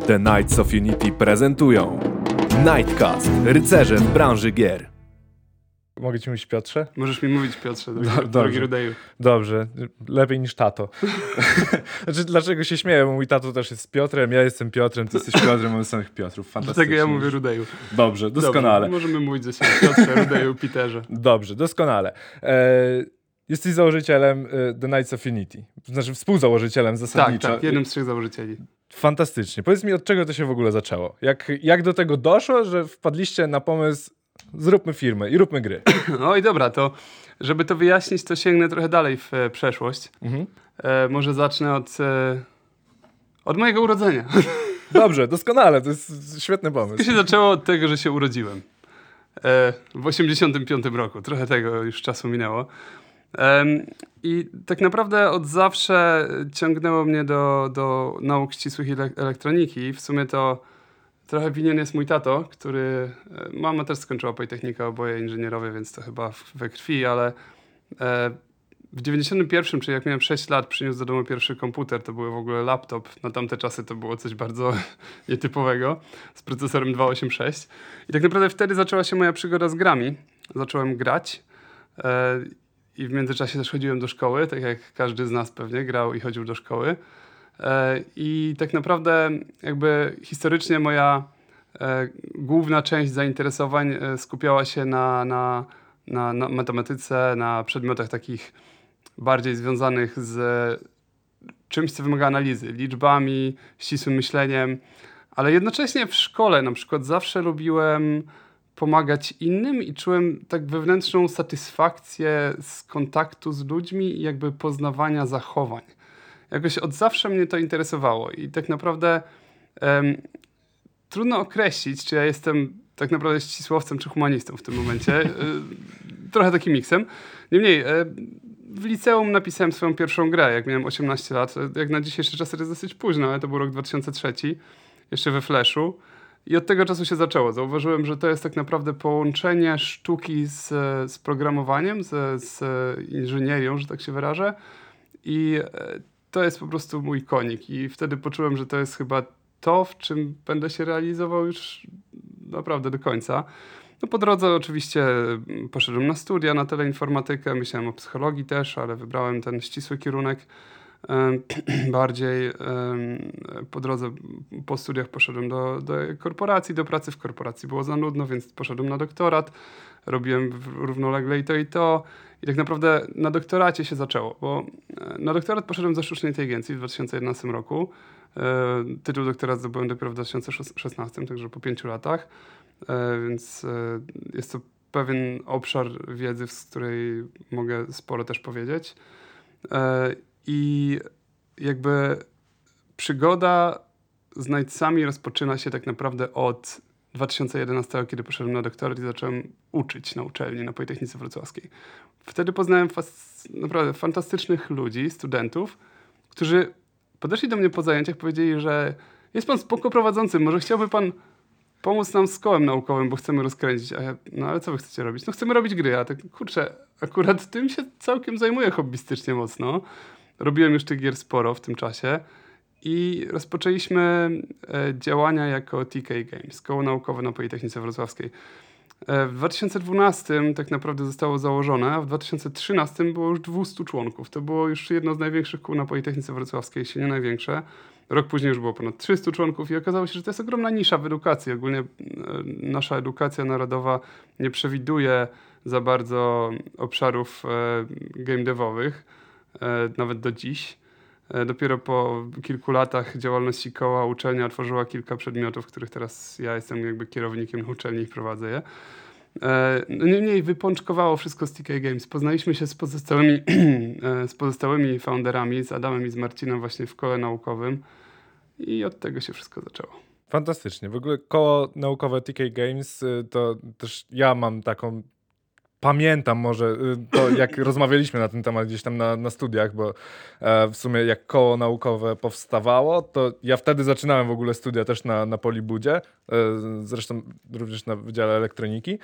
The Knights of Unity prezentują Nightcast, rycerze w branży gier. Mogę ci mówić Piotrze? Możesz mi mówić, Piotrze, drogi, Do- dobrze. drogi Rudeju. Dobrze, lepiej niż tato. znaczy, dlaczego się śmieję? Bo mój tato też jest Piotrem, ja jestem Piotrem, ty jesteś Piotrem, mamy samych Piotrów. Fantastycznie. Dlatego ja mówię Rudeju. Dobrze, doskonale. Dobrze, możemy mówić ze sobą Piotrze, Rudeju, Peterze. Dobrze, doskonale. E, jesteś założycielem e, The Knights of Unity. Znaczy współzałożycielem Tak, zasadniczo. tak, jednym z trzech założycieli. Fantastycznie. Powiedz mi, od czego to się w ogóle zaczęło? Jak, jak do tego doszło, że wpadliście na pomysł zróbmy firmę i róbmy gry? No i dobra, to żeby to wyjaśnić, to sięgnę trochę dalej w e, przeszłość. Mhm. E, może zacznę od, e, od mojego urodzenia. Dobrze, doskonale, to jest świetny To pomysł. się zaczęło od tego, że się urodziłem. E, w 85 roku, trochę tego już czasu minęło. I tak naprawdę od zawsze ciągnęło mnie do, do nauk ścisłych ele- elektroniki. W sumie to trochę winien jest mój tato, który... Mama też skończyła Politechnikę, oboje inżynierowie, więc to chyba we krwi, ale e, w 91, czyli jak miałem 6 lat, przyniósł do domu pierwszy komputer. To był w ogóle laptop. Na tamte czasy to było coś bardzo nietypowego z procesorem 286. I tak naprawdę wtedy zaczęła się moja przygoda z grami. Zacząłem grać e, i w międzyczasie też chodziłem do szkoły, tak jak każdy z nas pewnie grał i chodził do szkoły. E, I tak naprawdę jakby historycznie moja e, główna część zainteresowań e, skupiała się na, na, na, na matematyce, na przedmiotach takich bardziej związanych z czymś, co wymaga analizy, liczbami, ścisłym myśleniem, ale jednocześnie w szkole na przykład zawsze lubiłem pomagać innym i czułem tak wewnętrzną satysfakcję z kontaktu z ludźmi i jakby poznawania zachowań. Jakoś od zawsze mnie to interesowało i tak naprawdę em, trudno określić, czy ja jestem tak naprawdę ścisłowcem czy humanistą w tym momencie. Y, Trochę takim miksem. Niemniej, e, w liceum napisałem swoją pierwszą grę, jak miałem 18 lat. Jak na dzisiejsze czasy to jest dosyć późno, ale to był rok 2003, jeszcze we Flashu. I od tego czasu się zaczęło. Zauważyłem, że to jest tak naprawdę połączenie sztuki z, z programowaniem, z, z inżynierią, że tak się wyrażę. I e, to jest po prostu mój konik. I wtedy poczułem, że to jest chyba to, w czym będę się realizował już naprawdę do końca. No po drodze oczywiście mm, poszedłem na studia, na teleinformatykę, myślałem o psychologii też, ale wybrałem ten ścisły kierunek bardziej. Po drodze, po studiach poszedłem do, do korporacji, do pracy w korporacji było za nudno, więc poszedłem na doktorat, robiłem równolegle i to i to. I tak naprawdę na doktoracie się zaczęło, bo e, na doktorat poszedłem ze sztucznej inteligencji w 2011 roku. E, Tytuł doktora zdobyłem dopiero w 2016, także po pięciu latach. E, więc jest to pewien obszar wiedzy, z której mogę sporo też powiedzieć. I jakby przygoda z Knightsami rozpoczyna się tak naprawdę od 2011, kiedy poszedłem na doktorat i zacząłem uczyć na uczelni, na Politechnice Wrocławskiej. Wtedy poznałem naprawdę fantastycznych ludzi, studentów, którzy podeszli do mnie po zajęciach, powiedzieli, że jest pan spoko prowadzący, może chciałby pan pomóc nam z kołem naukowym, bo chcemy rozkręcić. A ja, no ale co wy chcecie robić? No chcemy robić gry, a tak kurczę, akurat tym się całkiem zajmuję hobbystycznie mocno. Robiłem już tych gier sporo w tym czasie i rozpoczęliśmy e, działania jako TK Games, koło naukowe na Politechnice Wrocławskiej. E, w 2012 tak naprawdę zostało założone, a w 2013 było już 200 członków. To było już jedno z największych kół na Politechnice Wrocławskiej, jeśli nie największe. Rok później już było ponad 300 członków i okazało się, że to jest ogromna nisza w edukacji. Ogólnie e, nasza edukacja narodowa nie przewiduje za bardzo obszarów game devowych, nawet do dziś. E, Dopiero po kilku latach działalności koła uczelnia otworzyła kilka przedmiotów, których teraz ja jestem jakby kierownikiem uczelni i prowadzę je. E, No niemniej wypączkowało wszystko z TK Games. Poznaliśmy się z pozostałymi, e, z pozostałymi founderami, z Adamem i z Marcinem właśnie w kole naukowym i od tego się wszystko zaczęło. Fantastycznie. W ogóle koło naukowe TK Games y, to też ja mam taką pamiętam może y, to, jak rozmawialiśmy na ten temat gdzieś tam na, na studiach, bo e, w sumie jak koło naukowe powstawało, to ja wtedy zaczynałem w ogóle studia też na, na Polibudzie, e, zresztą również na Wydziale Elektroniki.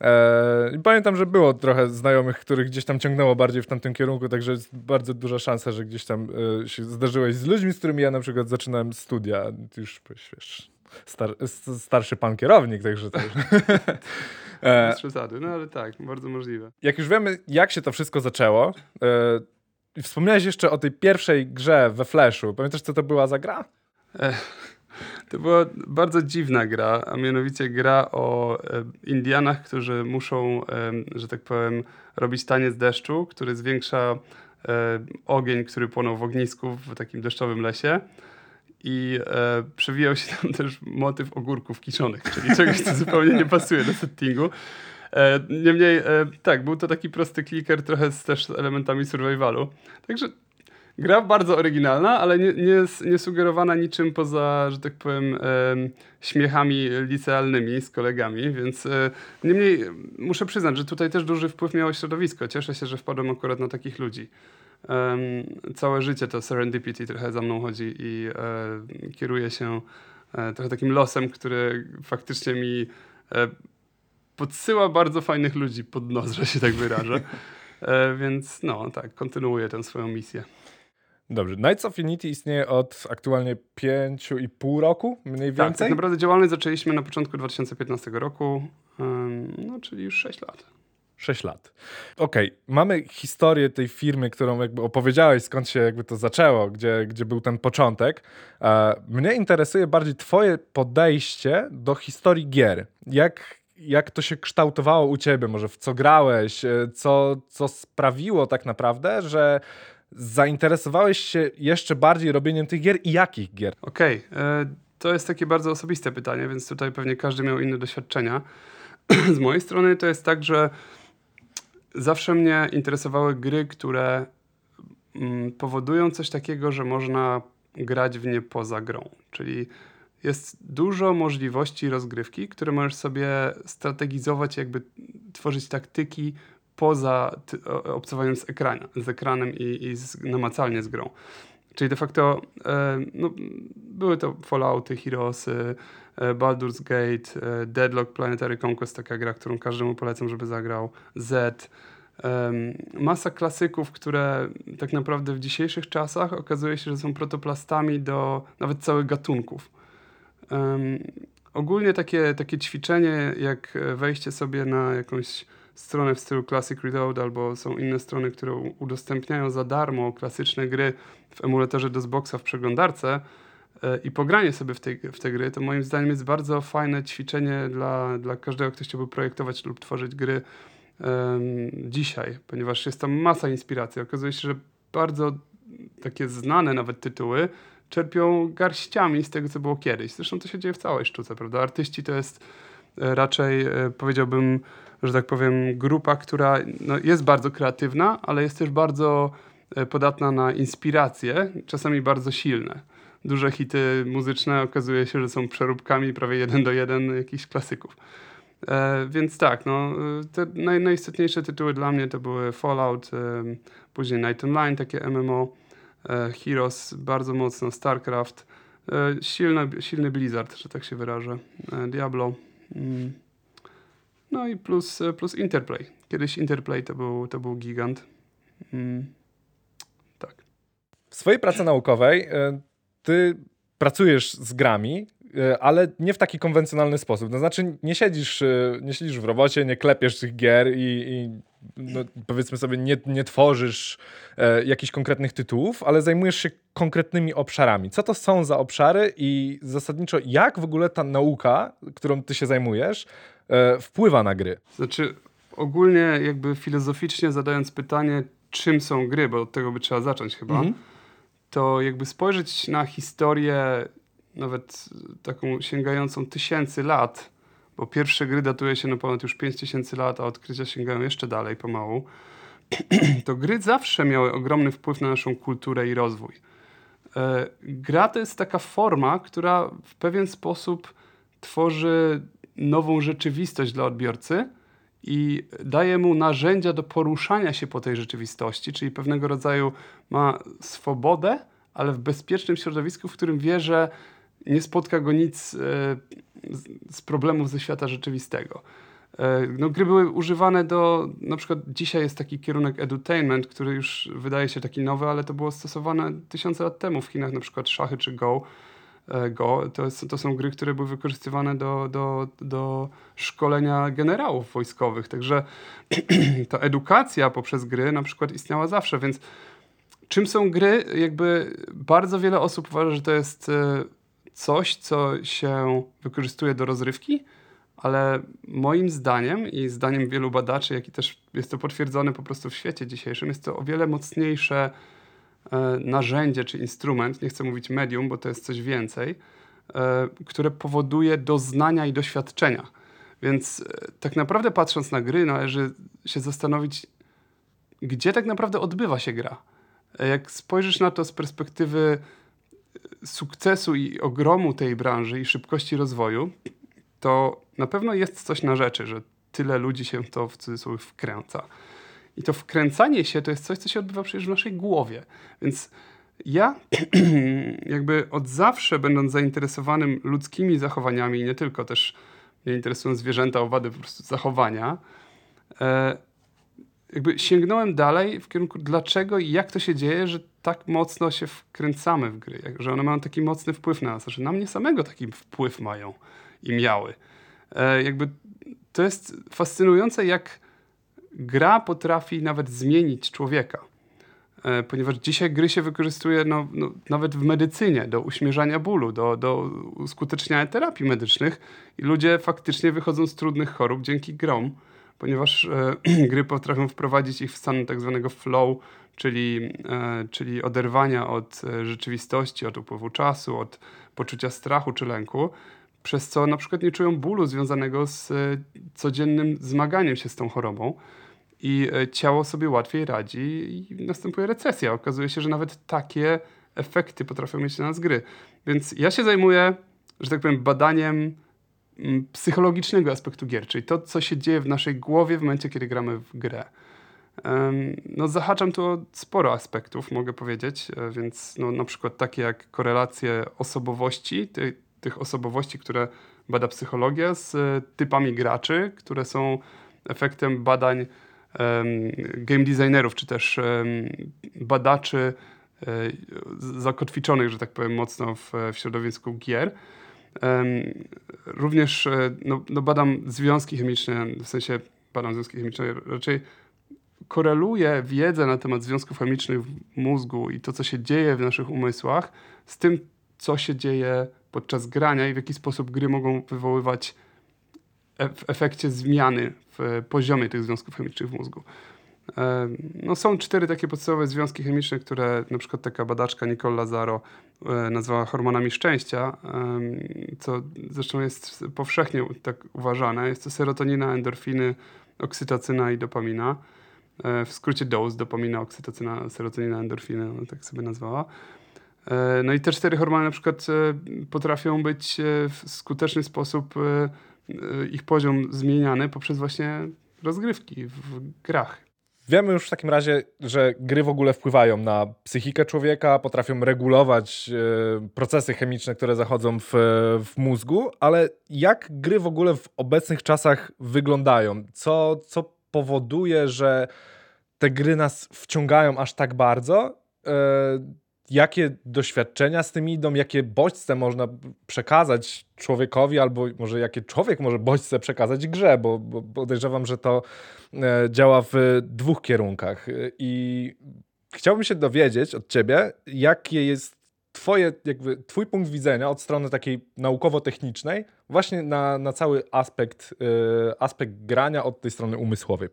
E, I pamiętam, że było trochę znajomych, których gdzieś tam ciągnęło bardziej w tamtym kierunku, także jest bardzo duża szansa, że gdzieś tam się zdarzyłeś z ludźmi, z którymi ja na przykład zaczynałem studia. Już wiesz, star, starszy pan kierownik, także. E, przesady, no ale tak, bardzo możliwe. jak już wiemy, jak się to wszystko zaczęło, e, wspomniałeś jeszcze o tej pierwszej grze we Flashu. Pamiętasz, co to była za gra? To była bardzo dziwna gra, a mianowicie gra o e, Indianach, którzy muszą, że tak powiem, robić taniec deszczu, który zwiększa e, ogień, który płonął w ognisku w takim deszczowym lesie. I e, przewijał się tam też motyw ogórków kiszonych, czyli czegoś, co zupełnie nie pasuje do settingu. E, niemniej, e, tak, był to taki prosty kliker, trochę z też elementami survivalu. Także Gra bardzo oryginalna, ale nie, nie, nie sugerowana niczym poza, że tak powiem, em, śmiechami licealnymi z kolegami, więc e, niemniej e, muszę przyznać, że tutaj też duży wpływ miało środowisko. Cieszę się, że wpadłem akurat na takich ludzi. Całe życie to serendipity trochę za mną chodzi i e, kieruje się e, trochę takim losem, który faktycznie mi e, podsyła bardzo fajnych ludzi pod nos, że się tak wyrażę. Więc no tak, kontynuuję tę swoją misję. Dobrze. Knights of Unity istnieje od aktualnie 5,5 roku, mniej Tak, więcej. tak naprawdę działalność zaczęliśmy na początku 2015 roku, no czyli już 6 lat. 6 lat. Okej, mamy historię tej firmy, którą jakby opowiedziałeś, skąd się jakby to zaczęło, gdzie, gdzie był ten początek. E, mnie interesuje bardziej twoje podejście do historii gier. Jak, jak to się kształtowało u ciebie? Może w co grałeś? E, Co, co sprawiło tak naprawdę, że zainteresowałeś się jeszcze bardziej robieniem tych gier i jakich gier? Okej, e, to jest takie bardzo osobiste pytanie, więc tutaj pewnie każdy miał inne doświadczenia. Z mojej strony to jest tak, że zawsze mnie interesowały gry, które mm, powodują coś takiego, że można grać w nie poza grą. Czyli jest dużo możliwości rozgrywki, które możesz sobie strategizować, jakby tworzyć taktyki poza obcowaniem z, ekrana, z ekranem i, i z, namacalnie z grą. Czyli de facto e, no, były to Fallouty, Heroesy, e, Baldur's Gate, e, Deadlock Planetary Conquest, taka gra, którą każdemu polecam, żeby zagrał, Z. Masa klasyków, które tak naprawdę w dzisiejszych czasach okazuje się, że są protoplastami do nawet całych gatunków. Ogólnie takie, takie ćwiczenie, jak wejście sobie na jakąś stronę w stylu Classic Reload, albo są inne strony, które udostępniają za darmo klasyczne gry w emulatorze DOSBoxa w przeglądarce e, i pogranie sobie w, tej, w te gry, to moim zdaniem jest bardzo fajne ćwiczenie dla, dla każdego, kto chciałby projektować lub tworzyć gry em, dzisiaj, ponieważ jest tam masa inspiracji. Okazuje się, że bardzo takie znane nawet tytuły czerpią garściami z tego, co było kiedyś. Zresztą to się dzieje w całej sztuce, prawda? Artyści to jest e, raczej, e, powiedziałbym, że tak powiem, grupa, która no, jest bardzo kreatywna, ale jest też bardzo e, podatna na inspiracje, czasami bardzo silne. Duże hity muzyczne okazuje się, że są przeróbkami prawie jeden do jeden jakichś klasyków. E, więc tak, no, te naj, najistotniejsze tytuły dla mnie to były Fallout, e, później Night Online, takie MMO, e, Heroes bardzo mocno, StarCraft, e, silny, silny Blizzard, że tak się wyrażę, e, Diablo. Mm. No i plus, e, plus Interplay. Kiedyś Interplay to był, to był gigant. Mm. Tak. W swojej pracy naukowej e, ty pracujesz z grami, e, ale nie w taki konwencjonalny sposób. To znaczy nie siedzisz, nie siedzisz w robocie, nie klepiesz tych gier i, i no, powiedzmy sobie nie, nie tworzysz jakichś konkretnych tytułów, ale zajmujesz się konkretnymi obszarami. Co to są za obszary i zasadniczo jak w ogóle ta nauka, którą ty się zajmujesz, e, wpływa na gry? Znaczy, ogólnie jakby filozoficznie zadając pytanie, czym są gry, bo od tego by trzeba zacząć chyba, Mhm. to jakby spojrzeć na historię nawet taką sięgającą tysięcy lat, bo pierwsze gry datuje się na ponad już 5000 lat, a odkrycia sięgają jeszcze dalej pomału, to gry zawsze miały ogromny wpływ na naszą kulturę i rozwój. E, Gra to jest taka forma, która w pewien sposób tworzy nową rzeczywistość dla odbiorcy i daje mu narzędzia do poruszania się po tej rzeczywistości, czyli pewnego rodzaju ma swobodę, ale w bezpiecznym środowisku, w którym wie, że nie spotka go nic e, z, problemów ze świata rzeczywistego. E, No, gry były używane do, na przykład dzisiaj jest taki kierunek edutainment, który już wydaje się taki nowy, ale to było stosowane tysiące lat temu w Chinach, na przykład szachy czy Go. E, Go to, jest, to są gry, które były wykorzystywane do, do, do szkolenia generałów wojskowych. Także ta edukacja poprzez gry na przykład istniała zawsze, więc czym są gry? Jakby bardzo wiele osób uważa, że to jest e, coś, co się wykorzystuje do rozrywki, ale moim zdaniem i zdaniem wielu badaczy, jak i też jest to potwierdzone po prostu w świecie dzisiejszym, jest to o wiele mocniejsze narzędzie czy instrument, nie chcę mówić medium, bo to jest coś więcej, e, które powoduje doznania i doświadczenia. Więc e, tak naprawdę patrząc na gry, należy się zastanowić, gdzie tak naprawdę odbywa się gra. E, Jak spojrzysz na to z perspektywy e, sukcesu i ogromu tej branży i szybkości rozwoju, to na pewno jest coś na rzeczy, że tyle ludzi się w to w cudzysłowie wkręca. I to wkręcanie się to jest coś, co się odbywa przecież w naszej głowie. Więc ja jakby od zawsze, będąc zainteresowanym ludzkimi zachowaniami, i nie tylko też mnie interesują zwierzęta, owady po prostu zachowania, e, jakby sięgnąłem dalej w kierunku dlaczego i jak to się dzieje, że tak mocno się wkręcamy w gry, że one mają taki mocny wpływ na nas, że na mnie samego taki wpływ mają i miały. E, jakby to jest fascynujące, jak gra potrafi nawet zmienić człowieka. E, ponieważ dzisiaj gry się wykorzystuje no, no, nawet w medycynie, do uśmierzania bólu, do, do uskuteczniania terapii medycznych i ludzie faktycznie wychodzą z trudnych chorób dzięki grom, ponieważ e, gry potrafią wprowadzić ich w stan tak zwanego flow, czyli, e, czyli oderwania od e, rzeczywistości, od upływu czasu, od poczucia strachu czy lęku, przez co na przykład nie czują bólu związanego z e, codziennym zmaganiem się z tą chorobą i e, ciało sobie łatwiej radzi i następuje recesja. Okazuje się, że nawet takie efekty potrafią mieć na nas gry. Więc ja się zajmuję, że tak powiem, badaniem mm, psychologicznego aspektu gier, czyli to, co się dzieje w naszej głowie w momencie, kiedy gramy w grę. No, zahaczam tu o sporo aspektów, mogę powiedzieć, e, więc no, na przykład takie jak korelacje osobowości, ty, tych osobowości, które bada psychologia, z e, typami graczy, które są efektem badań game designerów, czy też badaczy e, zakotwiczonych, że tak powiem, mocno w, w środowisku gier. Również e, no, no badam związki chemiczne, w sensie badam związki chemiczne, raczej koreluję wiedzę na temat związków chemicznych w mózgu i to, co się dzieje w naszych umysłach, z tym, co się dzieje podczas grania i w jaki sposób gry mogą wywoływać w efekcie zmiany w poziomie tych związków chemicznych w mózgu. Em, No, są cztery takie podstawowe związki chemiczne, które na przykład taka badaczka Nicole Lazaro e, nazwała hormonami szczęścia, co zresztą jest powszechnie tak uważane. Jest to serotonina, endorfiny, oksytocyna i dopamina. E, W skrócie DOSE, dopamina, oksytocyna, serotonina, endorfiny, ona tak sobie nazwała. E, No i te cztery hormony na przykład e, potrafią być e, w skuteczny sposób e, e, ich poziom zmieniany poprzez właśnie rozgrywki w grach. Wiemy już w takim razie, że gry w ogóle wpływają na psychikę człowieka, potrafią regulować e, procesy chemiczne, które zachodzą w, w mózgu, ale jak gry w ogóle w obecnych czasach wyglądają? Co, co powoduje, że te gry nas wciągają aż tak bardzo? E, jakie doświadczenia z tym idą? Jakie bodźce można przekazać człowiekowi, albo może jakie człowiek może bodźce przekazać grze? Bo, bo podejrzewam, że to e, działa w dwóch kierunkach. E, I chciałbym się dowiedzieć od ciebie, jakie jest twoje, jakby, twój punkt widzenia od strony takiej naukowo-technicznej właśnie na, na cały aspekt, e, aspekt grania od tej strony umysłowej.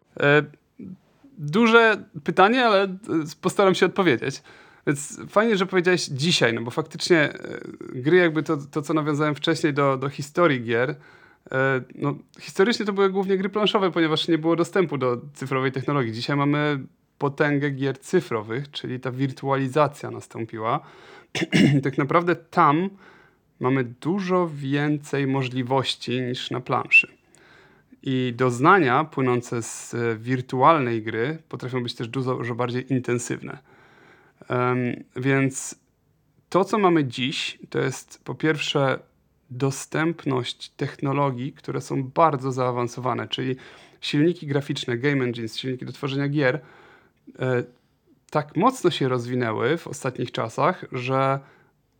Duże pytanie, ale postaram się odpowiedzieć. Więc fajnie, że powiedziałeś dzisiaj, no bo faktycznie e, gry jakby to, to co nawiązałem wcześniej do, do historii gier, e, no, historycznie to były głównie gry planszowe, ponieważ nie było dostępu do cyfrowej technologii. Dzisiaj mamy potęgę gier cyfrowych, czyli ta wirtualizacja nastąpiła. Tak naprawdę tam mamy dużo więcej możliwości niż na planszy. I doznania płynące z e, wirtualnej gry potrafią być też dużo, dużo bardziej intensywne. Em, więc to, co mamy dziś, to jest po pierwsze dostępność technologii, które są bardzo zaawansowane, czyli silniki graficzne, game engines, silniki do tworzenia gier, e, tak mocno się rozwinęły w ostatnich czasach, że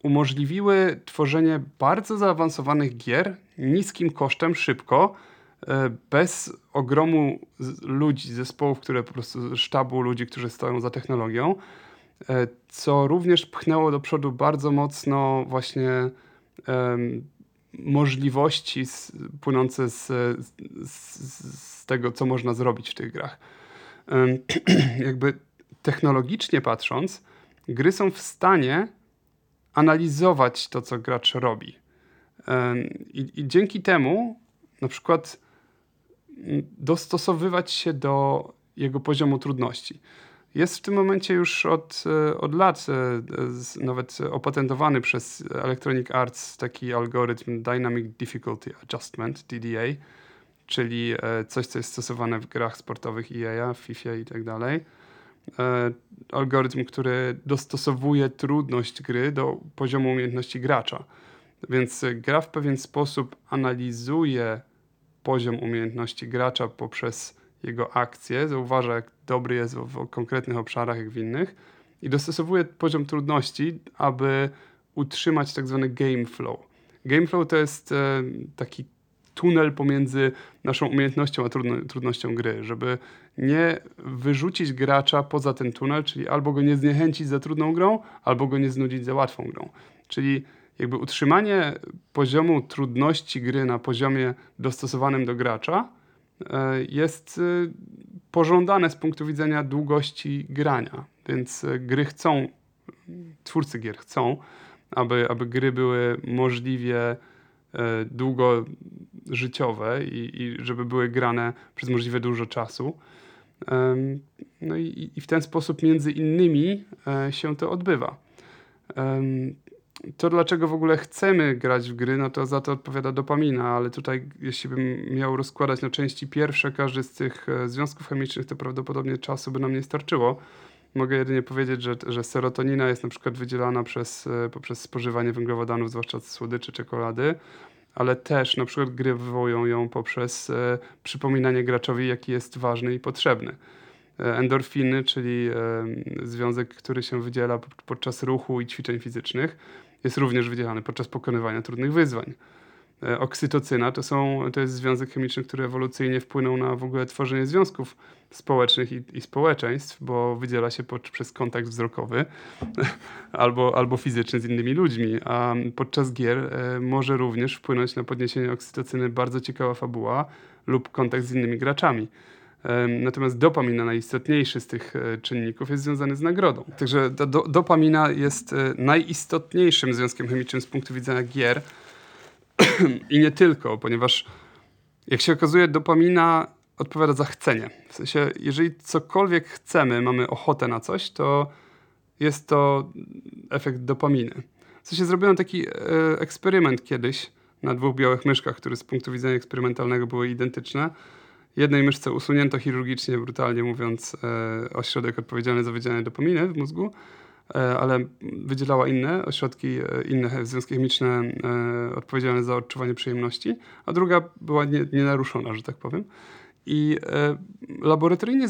umożliwiły tworzenie bardzo zaawansowanych gier niskim kosztem, szybko, e, bez ogromu ludzi, zespołów, które po prostu, sztabu ludzi, którzy stoją za technologią, co również pchnęło do przodu bardzo mocno właśnie możliwości płynące z, z, z tego, co można zrobić w tych grach. Jakby technologicznie patrząc, gry są w stanie analizować to, co gracz robi. I, I dzięki temu na przykład mm, dostosowywać się do jego poziomu trudności. Jest w tym momencie już od, e, od lat e, nawet opatentowany przez Electronic Arts taki algorytm Dynamic Difficulty Adjustment, DDA, czyli e, coś, co jest stosowane w grach sportowych EA, FIFA i tak dalej. Algorytm, który dostosowuje trudność gry do poziomu umiejętności gracza. Więc gra w pewien sposób analizuje poziom umiejętności gracza poprzez jego akcje, zauważa, jak dobry jest w, w konkretnych obszarach, jak w innych, i dostosowuje poziom trudności, aby utrzymać tak zwany game flow. Game flow to jest e, taki tunel pomiędzy naszą umiejętnością a trudno, trudnością gry, żeby nie wyrzucić gracza poza ten tunel, czyli albo go nie zniechęcić za trudną grą, albo go nie znudzić za łatwą grą. Czyli jakby utrzymanie poziomu trudności gry na poziomie dostosowanym do gracza jest e, pożądane z punktu widzenia długości grania. Więc e, gry chcą, twórcy gier chcą, aby, aby gry były możliwie e, długożyciowe i, i żeby były grane przez możliwie dużo czasu. No i, i w ten sposób między innymi e, się to odbywa. To dlaczego w ogóle chcemy grać w gry, no to za to odpowiada dopamina, ale tutaj jeśli bym miał rozkładać na części pierwsze każdy z tych e, związków chemicznych, to prawdopodobnie czasu by nam nie starczyło. Mogę jedynie powiedzieć, że, że serotonina jest na przykład wydzielana przez, e, poprzez spożywanie węglowodanów, zwłaszcza słodyczy, czekolady, ale też na przykład gry wywołują ją poprzez e, przypominanie graczowi, jaki jest ważny i potrzebny. Endorfiny, czyli związek, który się wydziela po- podczas ruchu i ćwiczeń fizycznych, jest również wydzielany podczas pokonywania trudnych wyzwań. E, Oksytocyna to, są, to jest związek chemiczny, który ewolucyjnie wpłynął na w ogóle tworzenie związków społecznych i, i społeczeństw, bo wydziela się pod, przez kontakt wzrokowy albo, albo fizyczny z innymi ludźmi, a podczas gier e, może również wpłynąć na podniesienie oksytocyny bardzo ciekawa fabuła lub kontakt z innymi graczami. Natomiast dopamina, najistotniejszy z tych e, czynników, jest związany z nagrodą. Także ta do, dopamina jest e, najistotniejszym związkiem chemicznym z punktu widzenia gier i nie tylko, ponieważ jak się okazuje, dopamina odpowiada za chcenie. W sensie, jeżeli cokolwiek chcemy, mamy ochotę na coś, to jest to efekt dopaminy. W sensie zrobiono taki e, eksperyment kiedyś na dwóch białych myszkach, które z punktu widzenia eksperymentalnego były identyczne. Jednej myszce usunięto chirurgicznie, brutalnie mówiąc, e, ośrodek odpowiedzialny za wydzielanie dopaminy w mózgu, e, ale wydzielała inne ośrodki, e, inne związki chemiczne odpowiedzialne za odczuwanie przyjemności, a druga była nie, nienaruszona, że tak powiem. I laboratoryjnie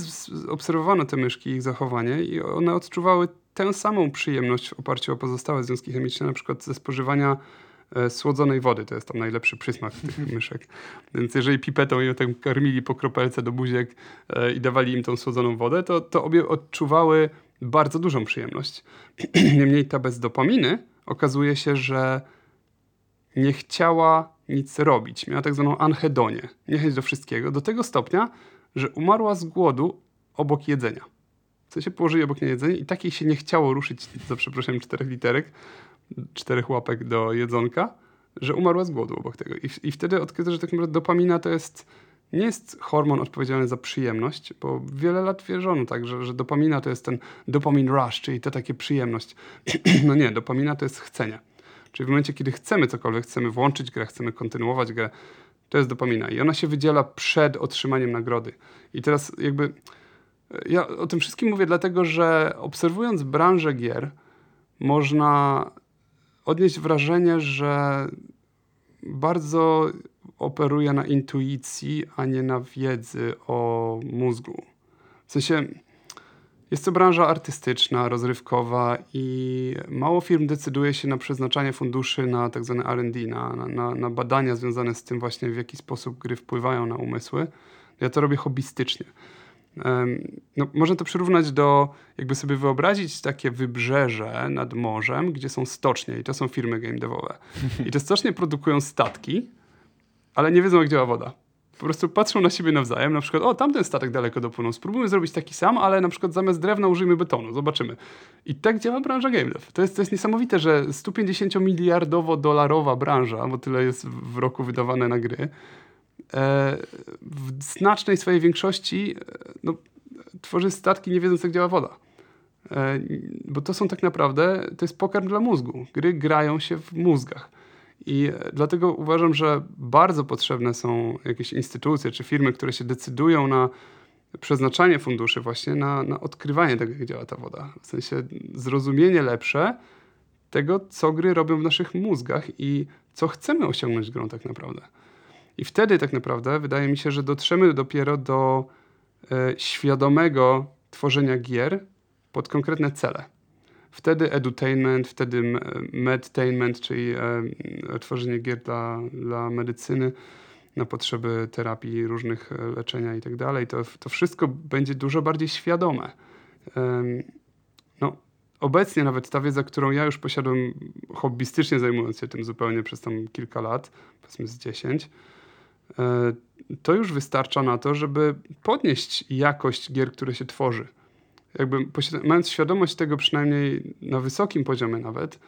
obserwowano te myszki, ich zachowanie i one odczuwały tę samą przyjemność w oparciu o pozostałe związki chemiczne, na przykład ze spożywania słodzonej wody. To jest tam najlepszy przysmak tych myszek. Więc jeżeli pipetą ją tak karmili po kropelce do buziek e, i dawali im tą słodzoną wodę, to, to obie odczuwały bardzo dużą przyjemność. Niemniej ta bez dopaminy okazuje się, że nie chciała nic robić. Miała tak zwaną anhedonię, niechęć do wszystkiego, do tego stopnia, że umarła z głodu obok jedzenia. W sensie położyli obok niej jedzenie i takiej się nie chciało ruszyć, za przeproszeniem czterech literek, czterech łapek do jedzonka, że umarła z głodu obok tego. I, i wtedy odkryto, że tak naprawdę dopamina to jest, nie jest hormon odpowiedzialny za przyjemność, bo wiele lat wierzono tak, że, że dopamina to jest ten dopamin rush, czyli to takie przyjemność. no nie, dopamina to jest chcenie. Czyli w momencie, kiedy chcemy cokolwiek, chcemy włączyć grę, chcemy kontynuować grę, to jest dopamina i ona się wydziela przed otrzymaniem nagrody. I teraz jakby e, ja o tym wszystkim mówię dlatego, że obserwując branżę gier, można odnieść wrażenie, że bardzo operuje na intuicji, a nie na wiedzy o mózgu. W sensie jest to branża artystyczna, rozrywkowa i mało firm decyduje się na przeznaczanie funduszy na tak zwane R&D, na, na- na, badania związane z tym właśnie, w jaki sposób gry wpływają na umysły. Ja to robię hobbystycznie. No, można to przyrównać do, jakby sobie wyobrazić takie wybrzeże nad morzem, gdzie są stocznie i to są firmy game devowe. I te stocznie produkują statki, ale nie wiedzą, jak działa woda. Po prostu patrzą na siebie nawzajem, na przykład, o, tamten statek daleko dopłynął, spróbujmy zrobić taki sam, ale na przykład zamiast drewna użyjmy betonu, zobaczymy. I tak działa branża game dev. To jest, to jest niesamowite, że 150-miliardowo-dolarowa branża, bo tyle jest w roku wydawane na gry, w znacznej swojej większości e, no, tworzy statki nie wiedząc, jak działa woda. E, Bo to są tak naprawdę, to jest pokarm dla mózgu. Gry grają się w mózgach. I e, dlatego uważam, że bardzo potrzebne są jakieś instytucje czy firmy, które się decydują na przeznaczanie funduszy właśnie na, na odkrywanie tego, jak działa ta woda. W sensie zrozumienie lepsze tego, co gry robią w naszych mózgach i co chcemy osiągnąć grą tak naprawdę. I wtedy tak naprawdę wydaje mi się, że dotrzemy dopiero do e, świadomego tworzenia gier pod konkretne cele. Wtedy edutainment, wtedy medtainment, czyli e, tworzenie gier dla, dla medycyny na potrzeby terapii, różnych e, leczenia i tak dalej, to, wszystko będzie dużo bardziej świadome. No, obecnie nawet ta wiedza, którą ja już posiadam hobbystycznie zajmując się tym zupełnie przez tam kilka lat, powiedzmy z 10, e, to już wystarcza na to, żeby podnieść jakość gier, które się tworzy. Jakby mając świadomość tego przynajmniej na wysokim poziomie nawet,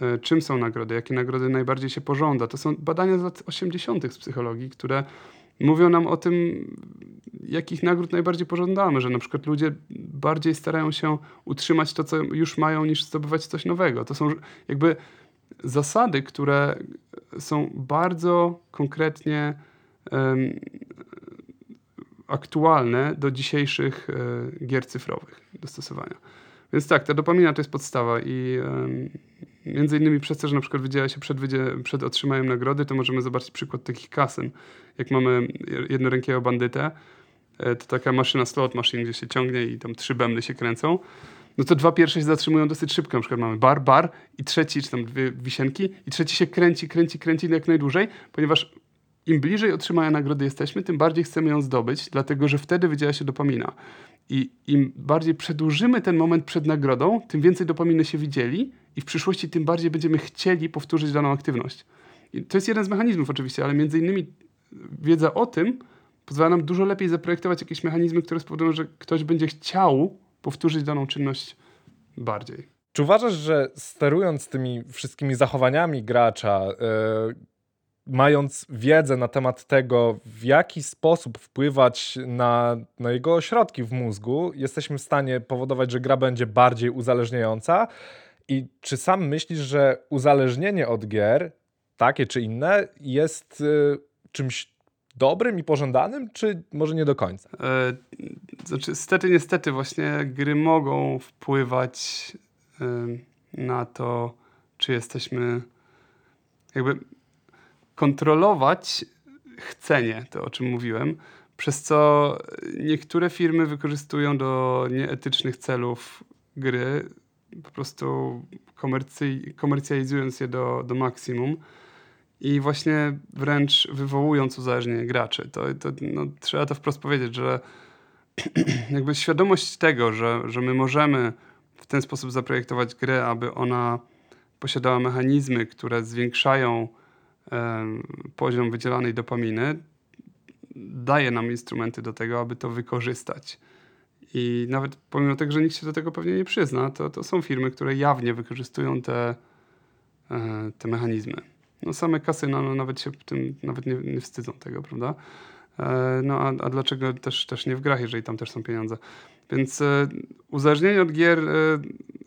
e, czym są nagrody, jakie nagrody najbardziej się pożąda. To są badania z lat 80. z psychologii, które mówią nam o tym, jakich nagród najbardziej pożądamy, że na przykład ludzie bardziej starają się utrzymać to, co już mają, niż zdobywać coś nowego. To są jakby zasady, które są bardzo konkretnie aktualne do dzisiejszych e, gier cyfrowych dostosowania. Więc tak, ta dopamina to jest podstawa i między innymi przez to, że na przykład wydziela się przed, przed otrzymaniem nagrody, to możemy zobaczyć przykład takich kasyn. Jak mamy jednorękiego bandytę, e, to taka maszyna slot machine, gdzie się ciągnie i tam trzy bębny się kręcą, no to dwa pierwsze się zatrzymują dosyć szybko. Na przykład mamy bar, bar i trzeci, czy tam dwie wisienki i trzeci się kręci, kręci, kręci jak najdłużej, ponieważ im bliżej otrzymania nagrody jesteśmy, tym bardziej chcemy ją zdobyć, dlatego że wtedy wydziela się dopamina. I im bardziej przedłużymy ten moment przed nagrodą, tym więcej dopaminy się widzieli i w przyszłości tym bardziej będziemy chcieli powtórzyć daną aktywność. I to jest jeden z mechanizmów oczywiście, ale między innymi wiedza o tym pozwala nam dużo lepiej zaprojektować jakieś mechanizmy, które spowodują, że ktoś będzie chciał powtórzyć daną czynność bardziej. Czy uważasz, że sterując tymi wszystkimi zachowaniami gracza, e, mając wiedzę na temat tego, w jaki sposób wpływać na, na jego ośrodki w mózgu, jesteśmy w stanie powodować, że gra będzie bardziej uzależniająca? I czy sam myślisz, że uzależnienie od gier, takie czy inne, jest e, czymś dobrym i pożądanym, czy może nie do końca? E, znaczy, stety, niestety, właśnie gry mogą wpływać em, na to, czy jesteśmy jakby kontrolować chcenie, to o czym mówiłem, przez co niektóre firmy wykorzystują do nieetycznych celów gry, po prostu komercy- komercjalizując je do, do maksimum i właśnie wręcz wywołując uzależnienie graczy. To, to, no, trzeba to wprost powiedzieć, że jakby świadomość tego, że, że my możemy w ten sposób zaprojektować grę, aby ona posiadała mechanizmy, które zwiększają poziom wydzielanej dopaminy, daje nam instrumenty do tego, aby to wykorzystać. I nawet pomimo tego, że nikt się do tego pewnie nie przyzna, to, to są firmy, które jawnie wykorzystują te, e, te mechanizmy. No same kasyna no, nawet się tym nawet nie, nie wstydzą tego, prawda? E, No a, a dlaczego też, też nie w grach, jeżeli tam też są pieniądze? Więc e, uzależnienie od gier, e,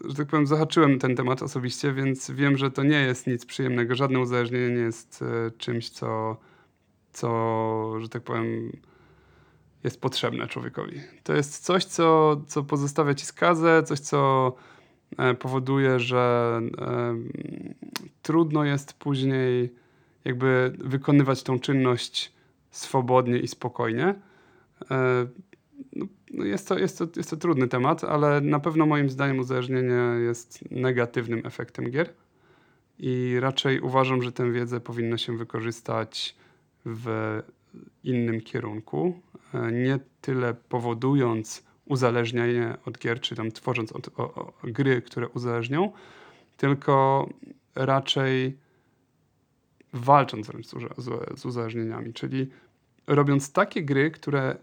że tak powiem, zahaczyłem ten temat osobiście, więc wiem, że to nie jest nic przyjemnego. Żadne uzależnienie nie jest e, czymś, co co, że tak powiem, jest potrzebne człowiekowi. To jest coś, co, co pozostawia ci skazę, coś, co powoduje, że trudno jest później jakby wykonywać tą czynność swobodnie i spokojnie. No, no jest, to, jest, to, jest to trudny temat, ale na pewno moim zdaniem uzależnienie jest negatywnym efektem gier i raczej uważam, że tę wiedzę powinno się wykorzystać w innym kierunku, e, nie tyle powodując uzależnienie od gier, czy tam tworząc od, o, o, gry, które uzależnią, tylko raczej walcząc wręcz z, z, z uzależnieniami, czyli robiąc takie gry, które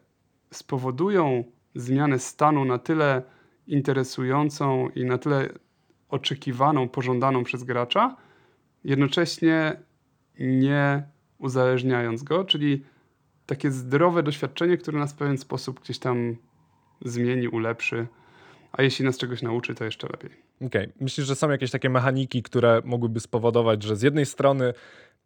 spowodują zmianę stanu na tyle interesującą i na tyle oczekiwaną, pożądaną przez gracza, jednocześnie nie uzależniając go, czyli takie zdrowe doświadczenie, które nas w pewien sposób gdzieś tam zmieni, ulepszy, a jeśli nas czegoś nauczy, to jeszcze lepiej. Okej. Myślisz, że są jakieś takie mechaniki, które mogłyby spowodować, że z jednej strony,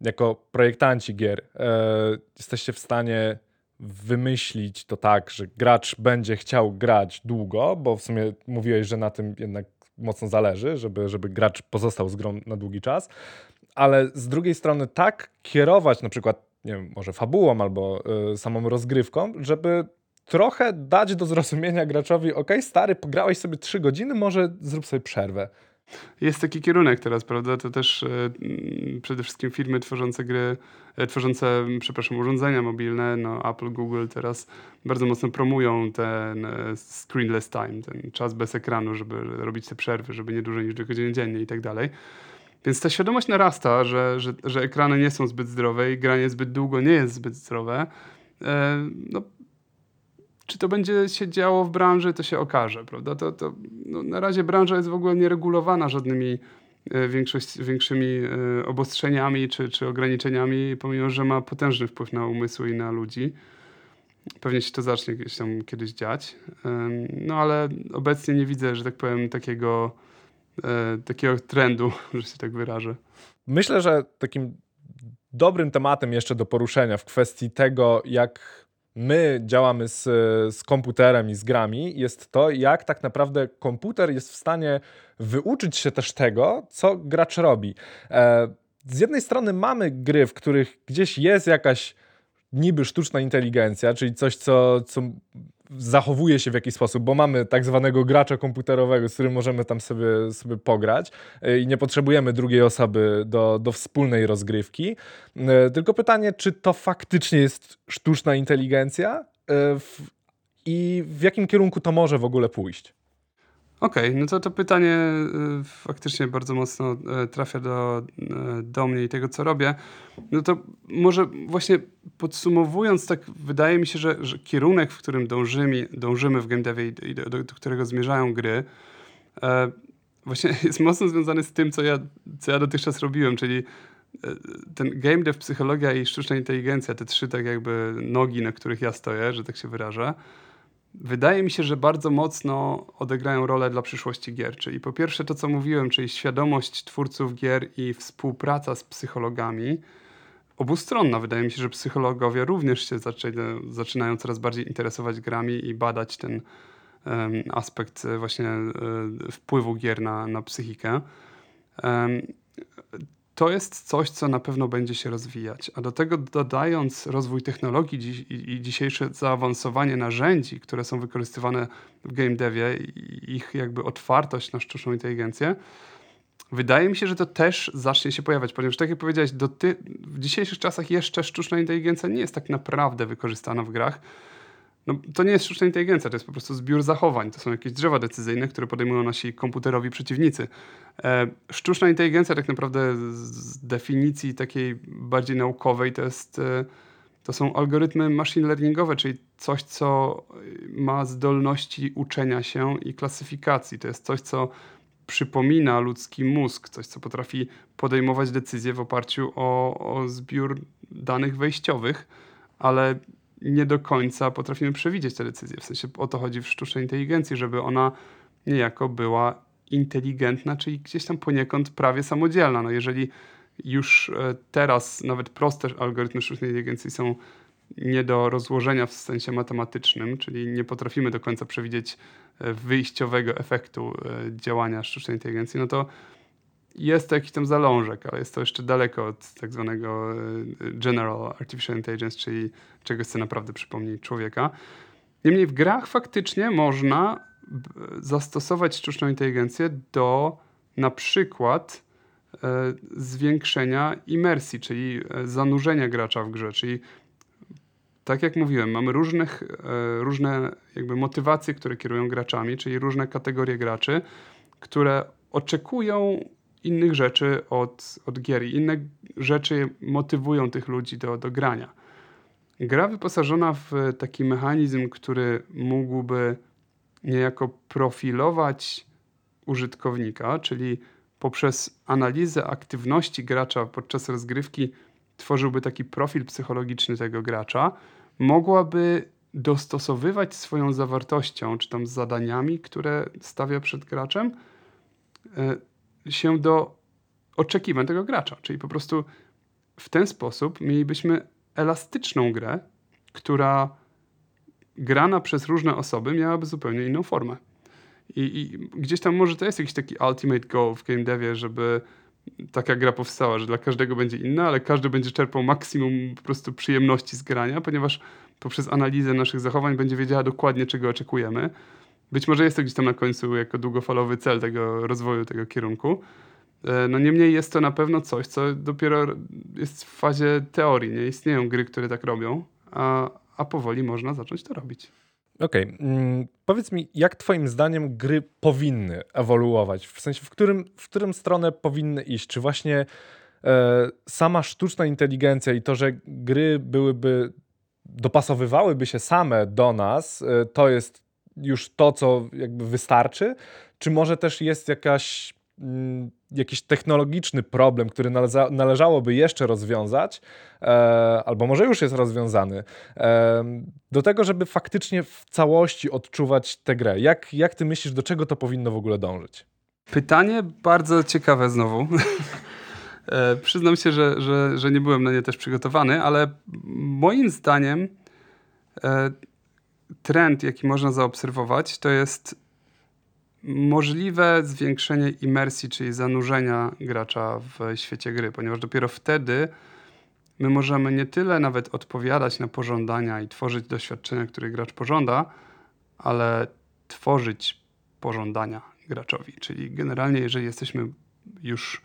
jako projektanci gier, e, jesteście w stanie wymyślić to tak, że gracz będzie chciał grać długo, bo w sumie mówiłeś, że na tym jednak mocno zależy, żeby, żeby gracz pozostał z grą na długi czas, ale z drugiej strony tak kierować na przykład, nie wiem, może fabułą albo y, samą rozgrywką, żeby trochę dać do zrozumienia graczowi, ok, stary, pograłeś sobie trzy godziny, może zrób sobie przerwę. Jest taki kierunek teraz, prawda? To też e, mm, przede wszystkim firmy tworzące gry, e, tworzące, m, przepraszam, urządzenia mobilne, no Apple, Google teraz bardzo mocno promują ten e, screenless time, ten czas bez ekranu, żeby robić te przerwy, żeby nie dłużej niż dwie godziny dziennie i tak dalej. Więc ta świadomość narasta, że, że, że ekrany nie są zbyt zdrowe i granie zbyt długo nie jest zbyt zdrowe. No, czy to będzie się działo w branży, to się okaże, prawda? To, to, no, na razie branża jest w ogóle nieregulowana żadnymi e, większość, większymi e, obostrzeniami czy, czy ograniczeniami, pomimo, że ma potężny wpływ na umysły i na ludzi. Pewnie się to zacznie gdzieś tam kiedyś dziać. No ale obecnie nie widzę, że tak powiem, takiego, e, takiego trendu, że się tak wyrażę. Myślę, że takim dobrym tematem jeszcze do poruszenia w kwestii tego, jak my działamy z, z komputerem i z grami, jest to, jak tak naprawdę komputer jest w stanie wyuczyć się też tego, co gracz robi. E, z jednej strony mamy gry, w których gdzieś jest jakaś niby sztuczna inteligencja, czyli coś, co, co zachowuje się w jakiś sposób, bo mamy tak zwanego gracza komputerowego, z którym możemy tam sobie, sobie pograć y, i nie potrzebujemy drugiej osoby do, do wspólnej rozgrywki. Y, Tylko pytanie, czy to faktycznie jest sztuczna inteligencja w, i w jakim kierunku to może w ogóle pójść? Okej, no to to pytanie y, faktycznie bardzo mocno y, trafia do, y, do mnie i tego, co robię. No to może właśnie podsumowując, tak wydaje mi się, że, że kierunek, w którym dążymy, dążymy w game devie i i do, do, do którego zmierzają gry, e, właśnie jest mocno związany z tym, co ja, co ja dotychczas robiłem, czyli e, ten game dev, psychologia i sztuczna inteligencja, te trzy tak jakby nogi, na których ja stoję, że tak się wyrażę, wydaje mi się, że bardzo mocno odegrają rolę dla przyszłości gier. Czyli po pierwsze to, co mówiłem, czyli świadomość twórców gier i współpraca z psychologami. Obustronna. Wydaje mi się, że psychologowie również się zaczyna, zaczynają coraz bardziej interesować grami i badać ten em, aspekt właśnie e, wpływu gier na, na psychikę. Em, to jest coś, co na pewno będzie się rozwijać. A do tego dodając rozwój technologii dziś, i, i dzisiejsze zaawansowanie narzędzi, które są wykorzystywane w game devie ich jakby otwartość na sztuczną inteligencję, wydaje mi się, że to też zacznie się pojawiać, ponieważ tak jak powiedziałeś, w dzisiejszych czasach jeszcze sztuczna inteligencja nie jest tak naprawdę wykorzystana w grach. No, to nie jest sztuczna inteligencja, to jest po prostu zbiór zachowań. To są jakieś drzewa decyzyjne, które podejmują nasi komputerowi przeciwnicy. E, sztuczna inteligencja tak naprawdę z- definicji takiej bardziej naukowej to jest e, to są algorytmy machine learningowe, czyli coś, co ma zdolności uczenia się i klasyfikacji. To jest coś, co przypomina ludzki mózg, coś, co potrafi podejmować decyzje w oparciu o, o zbiór danych wejściowych, ale nie do końca potrafimy przewidzieć te decyzje. W sensie o to chodzi w sztucznej inteligencji, żeby ona niejako była inteligentna, czyli gdzieś tam poniekąd prawie samodzielna. No jeżeli już e, teraz nawet proste algorytmy sztucznej inteligencji są nie do rozłożenia w sensie matematycznym, czyli nie potrafimy do końca przewidzieć e, wyjściowego efektu e, działania sztucznej inteligencji, no to jest to jakiś tam zalążek, ale jest to jeszcze daleko od tak zwanego e, general artificial intelligence, czyli czegoś, co naprawdę przypomni człowieka. Niemniej w grach faktycznie można b- zastosować sztuczną inteligencję do na przykład e, zwiększenia imersji, czyli e, zanurzenia gracza w grze, czyli tak jak mówiłem, mamy różnych, e, różne jakby motywacje, które kierują graczami, czyli różne kategorie graczy, które oczekują innych rzeczy od, od gier i inne rzeczy motywują tych ludzi do, do grania. Gra wyposażona w taki mechanizm, który mógłby niejako profilować użytkownika, czyli poprzez analizę aktywności gracza podczas rozgrywki tworzyłby taki profil psychologiczny tego gracza, mogłaby dostosowywać swoją zawartością, czy tam zadaniami, które stawia przed graczem, e, się do oczekiwań tego gracza. Czyli po prostu w ten sposób mielibyśmy elastyczną grę, która grana przez różne osoby miałaby zupełnie inną formę. I, I gdzieś tam może to jest jakiś taki ultimate goal w game devie, żeby taka gra powstała, że dla każdego będzie inna, ale każdy będzie czerpał maksimum po prostu przyjemności z grania, ponieważ poprzez analizę naszych zachowań będzie wiedziała dokładnie, czego oczekujemy. Być może jest to gdzieś tam na końcu jako długofalowy cel tego rozwoju tego kierunku. E, No niemniej jest to na pewno coś, co dopiero jest w fazie teorii. Nie istnieją gry, które tak robią, a, a powoli można zacząć to robić. Okej, mm, powiedz mi, jak twoim zdaniem gry powinny ewoluować? W sensie, w którym, w którym stronę powinny iść? Czy właśnie e, sama sztuczna inteligencja i to, że gry byłyby, dopasowywałyby się same do nas, e, to jest już to, co jakby wystarczy? Czy może też jest jakaś, mm, jakiś technologiczny problem, który należa, należałoby jeszcze rozwiązać, e, albo może już jest rozwiązany, e, do tego, żeby faktycznie w całości odczuwać tę grę? Jak, jak ty myślisz, do czego to powinno w ogóle dążyć? Pytanie bardzo ciekawe znowu. e, przyznam się, że, że, że nie byłem na nie też przygotowany, ale moim zdaniem e, trend, jaki można zaobserwować, to jest możliwe zwiększenie imersji, czyli zanurzenia gracza w świecie gry, ponieważ dopiero wtedy my możemy nie tyle nawet odpowiadać na pożądania i tworzyć doświadczenia, które gracz pożąda, ale tworzyć pożądania graczowi. Czyli generalnie, jeżeli jesteśmy już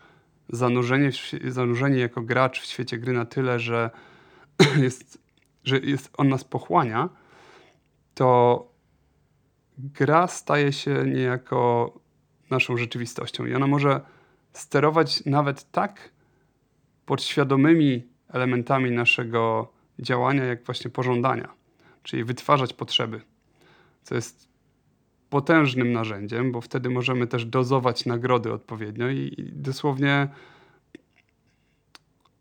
zanurzeni, zanurzeni jako gracz w świecie gry na tyle, że jest, że jest, on nas pochłania, to gra staje się niejako naszą rzeczywistością i ona może sterować nawet tak podświadomymi elementami naszego działania, jak właśnie pożądania, czyli wytwarzać potrzeby, co jest potężnym narzędziem, bo wtedy możemy też dozować nagrody odpowiednio i, i dosłownie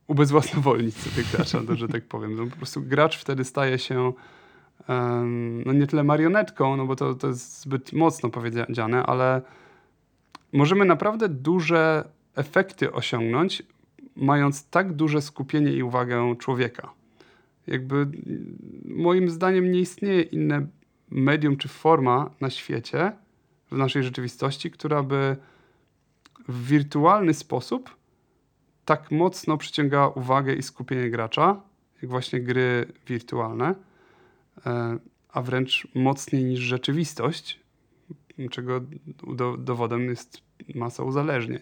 ubezwłasnowolnić sobie gracza, że tak powiem. No, po prostu gracz wtedy staje się no nie tyle marionetką, no bo to, to jest zbyt mocno powiedziane, ale możemy naprawdę duże efekty osiągnąć, mając tak duże skupienie i uwagę człowieka. Jakby moim zdaniem nie istnieje inne medium czy forma na świecie, w naszej rzeczywistości, która by w wirtualny sposób tak mocno przyciągała uwagę i skupienie gracza, jak właśnie gry wirtualne, a wręcz mocniej niż rzeczywistość, czego do, dowodem jest masa uzależnień.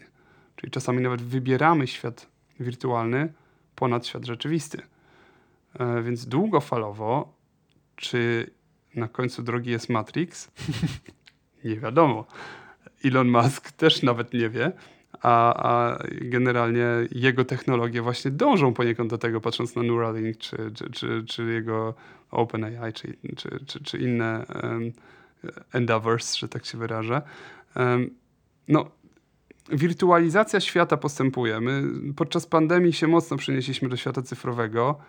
Czyli czasami nawet wybieramy świat wirtualny ponad świat rzeczywisty. E, Więc długofalowo, czy na końcu drogi jest Matrix? nie wiadomo. Elon Musk też nawet nie wie, a, a generalnie jego technologie właśnie dążą poniekąd do tego, patrząc na Neuralink, czy, czy, czy, czy jego OpenAI, czy, czy, czy, czy inne um, endeavors, że tak się wyrażę. Um, no, wirtualizacja świata postępuje. My podczas pandemii się mocno przenieśliśmy do świata cyfrowego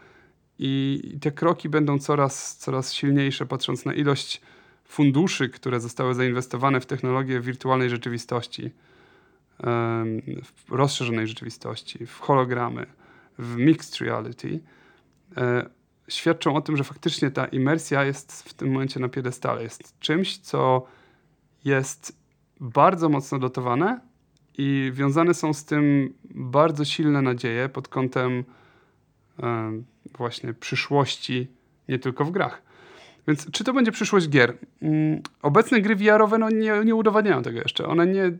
i te kroki będą coraz, coraz silniejsze, patrząc na ilość funduszy, które zostały zainwestowane w technologię wirtualnej rzeczywistości. w rozszerzonej rzeczywistości, w hologramy, w mixed reality, e, świadczą o tym, że faktycznie ta imersja jest w tym momencie na piedestale. Jest czymś, co jest bardzo mocno dotowane i wiązane są z tym bardzo silne nadzieje pod kątem em, właśnie przyszłości, nie tylko w grach. Więc czy to będzie przyszłość gier? Mm, Obecne gry VR-owe no nie, nie udowadniają tego jeszcze. One nie,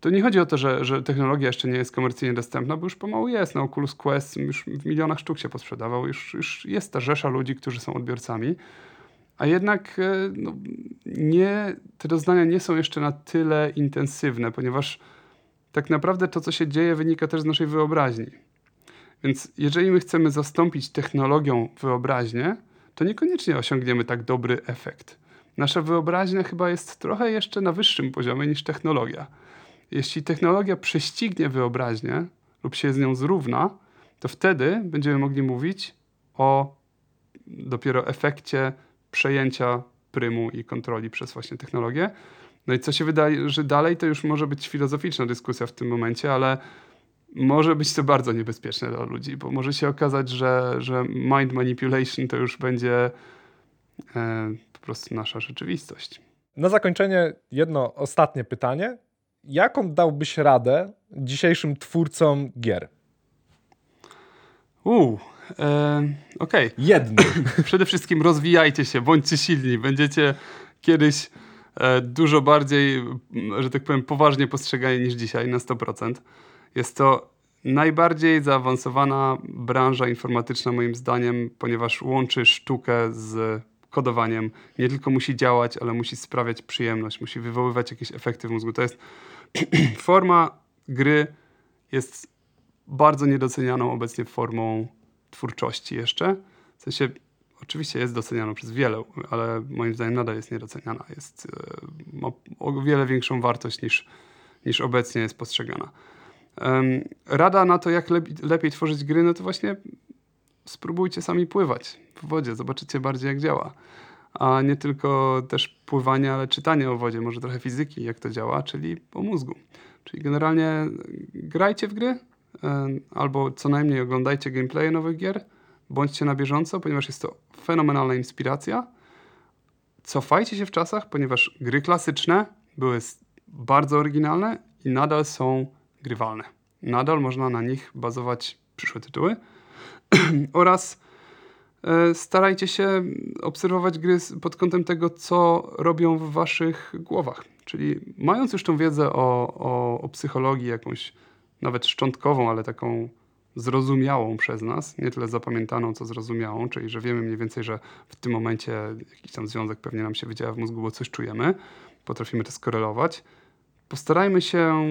to nie chodzi o to, że, że technologia jeszcze nie jest komercyjnie dostępna, bo już pomału jest. No, Oculus Quest już w milionach sztuk się posprzedawał. Już, już jest ta rzesza ludzi, którzy są odbiorcami. A jednak e, no, nie, te doznania nie są jeszcze na tyle intensywne, ponieważ tak naprawdę to, co się dzieje, wynika też z naszej wyobraźni. Więc jeżeli my chcemy zastąpić technologią wyobraźnię, to niekoniecznie osiągniemy tak dobry efekt. Nasza wyobraźnia chyba jest trochę jeszcze na wyższym poziomie niż technologia. Jeśli technologia prześcignie wyobraźnię lub się z nią zrówna, to wtedy będziemy mogli mówić o dopiero efekcie przejęcia prymu i kontroli przez właśnie technologię. No i co się wydaje, że dalej to już może być filozoficzna dyskusja w tym momencie, ale może być to bardzo niebezpieczne dla ludzi, bo może się okazać, że, że mind manipulation to już będzie e, po prostu nasza rzeczywistość. Na zakończenie jedno ostatnie pytanie. Jaką dałbyś radę dzisiejszym twórcom gier? Uuu, e, okej. Jednym. Przede wszystkim rozwijajcie się, bądźcie silni. Będziecie kiedyś e, dużo bardziej, że tak powiem, poważnie postrzegani niż dzisiaj na 100%. Jest to najbardziej zaawansowana branża informatyczna, moim zdaniem, ponieważ łączy sztukę z kodowaniem. Nie tylko musi działać, ale musi sprawiać przyjemność, musi wywoływać jakieś efekty w mózgu. To jest forma gry, jest bardzo niedocenianą obecnie formą twórczości jeszcze. W sensie oczywiście jest doceniana przez wiele, ale moim zdaniem nadal jest niedoceniana. Jest, e, ma o wiele większą wartość niż, niż obecnie jest postrzegana. Rada na to, jak lepiej, lepiej tworzyć gry, no to właśnie spróbujcie sami pływać w wodzie, zobaczycie bardziej jak działa. A nie tylko też pływanie, ale czytanie o wodzie, może trochę fizyki, jak to działa, czyli o mózgu. Czyli generalnie grajcie w gry, albo co najmniej oglądajcie gameplaye nowych gier, bądźcie na bieżąco, ponieważ jest to fenomenalna inspiracja. Cofajcie się w czasach, ponieważ gry klasyczne były bardzo oryginalne i nadal są grywalne. Nadal można na nich bazować przyszłe tytuły. Oraz e, starajcie się obserwować gry pod kątem tego, co robią w waszych głowach. Czyli mając już tą wiedzę o, o, o psychologii, jakąś nawet szczątkową, ale taką zrozumiałą przez nas, nie tyle zapamiętaną, co zrozumiałą, czyli że wiemy mniej więcej, że w tym momencie jakiś tam związek pewnie nam się wydziela w mózgu, bo coś czujemy, potrafimy to skorelować. Postarajmy się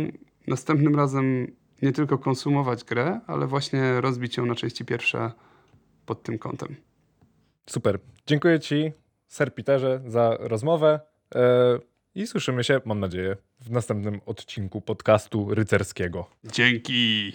następnym razem nie tylko konsumować grę, ale właśnie rozbić ją na części pierwsze pod tym kątem. Super. Dziękuję Ci, Sir Peterze, za rozmowę e, i słyszymy się, mam nadzieję, w następnym odcinku podcastu rycerskiego. Dzięki!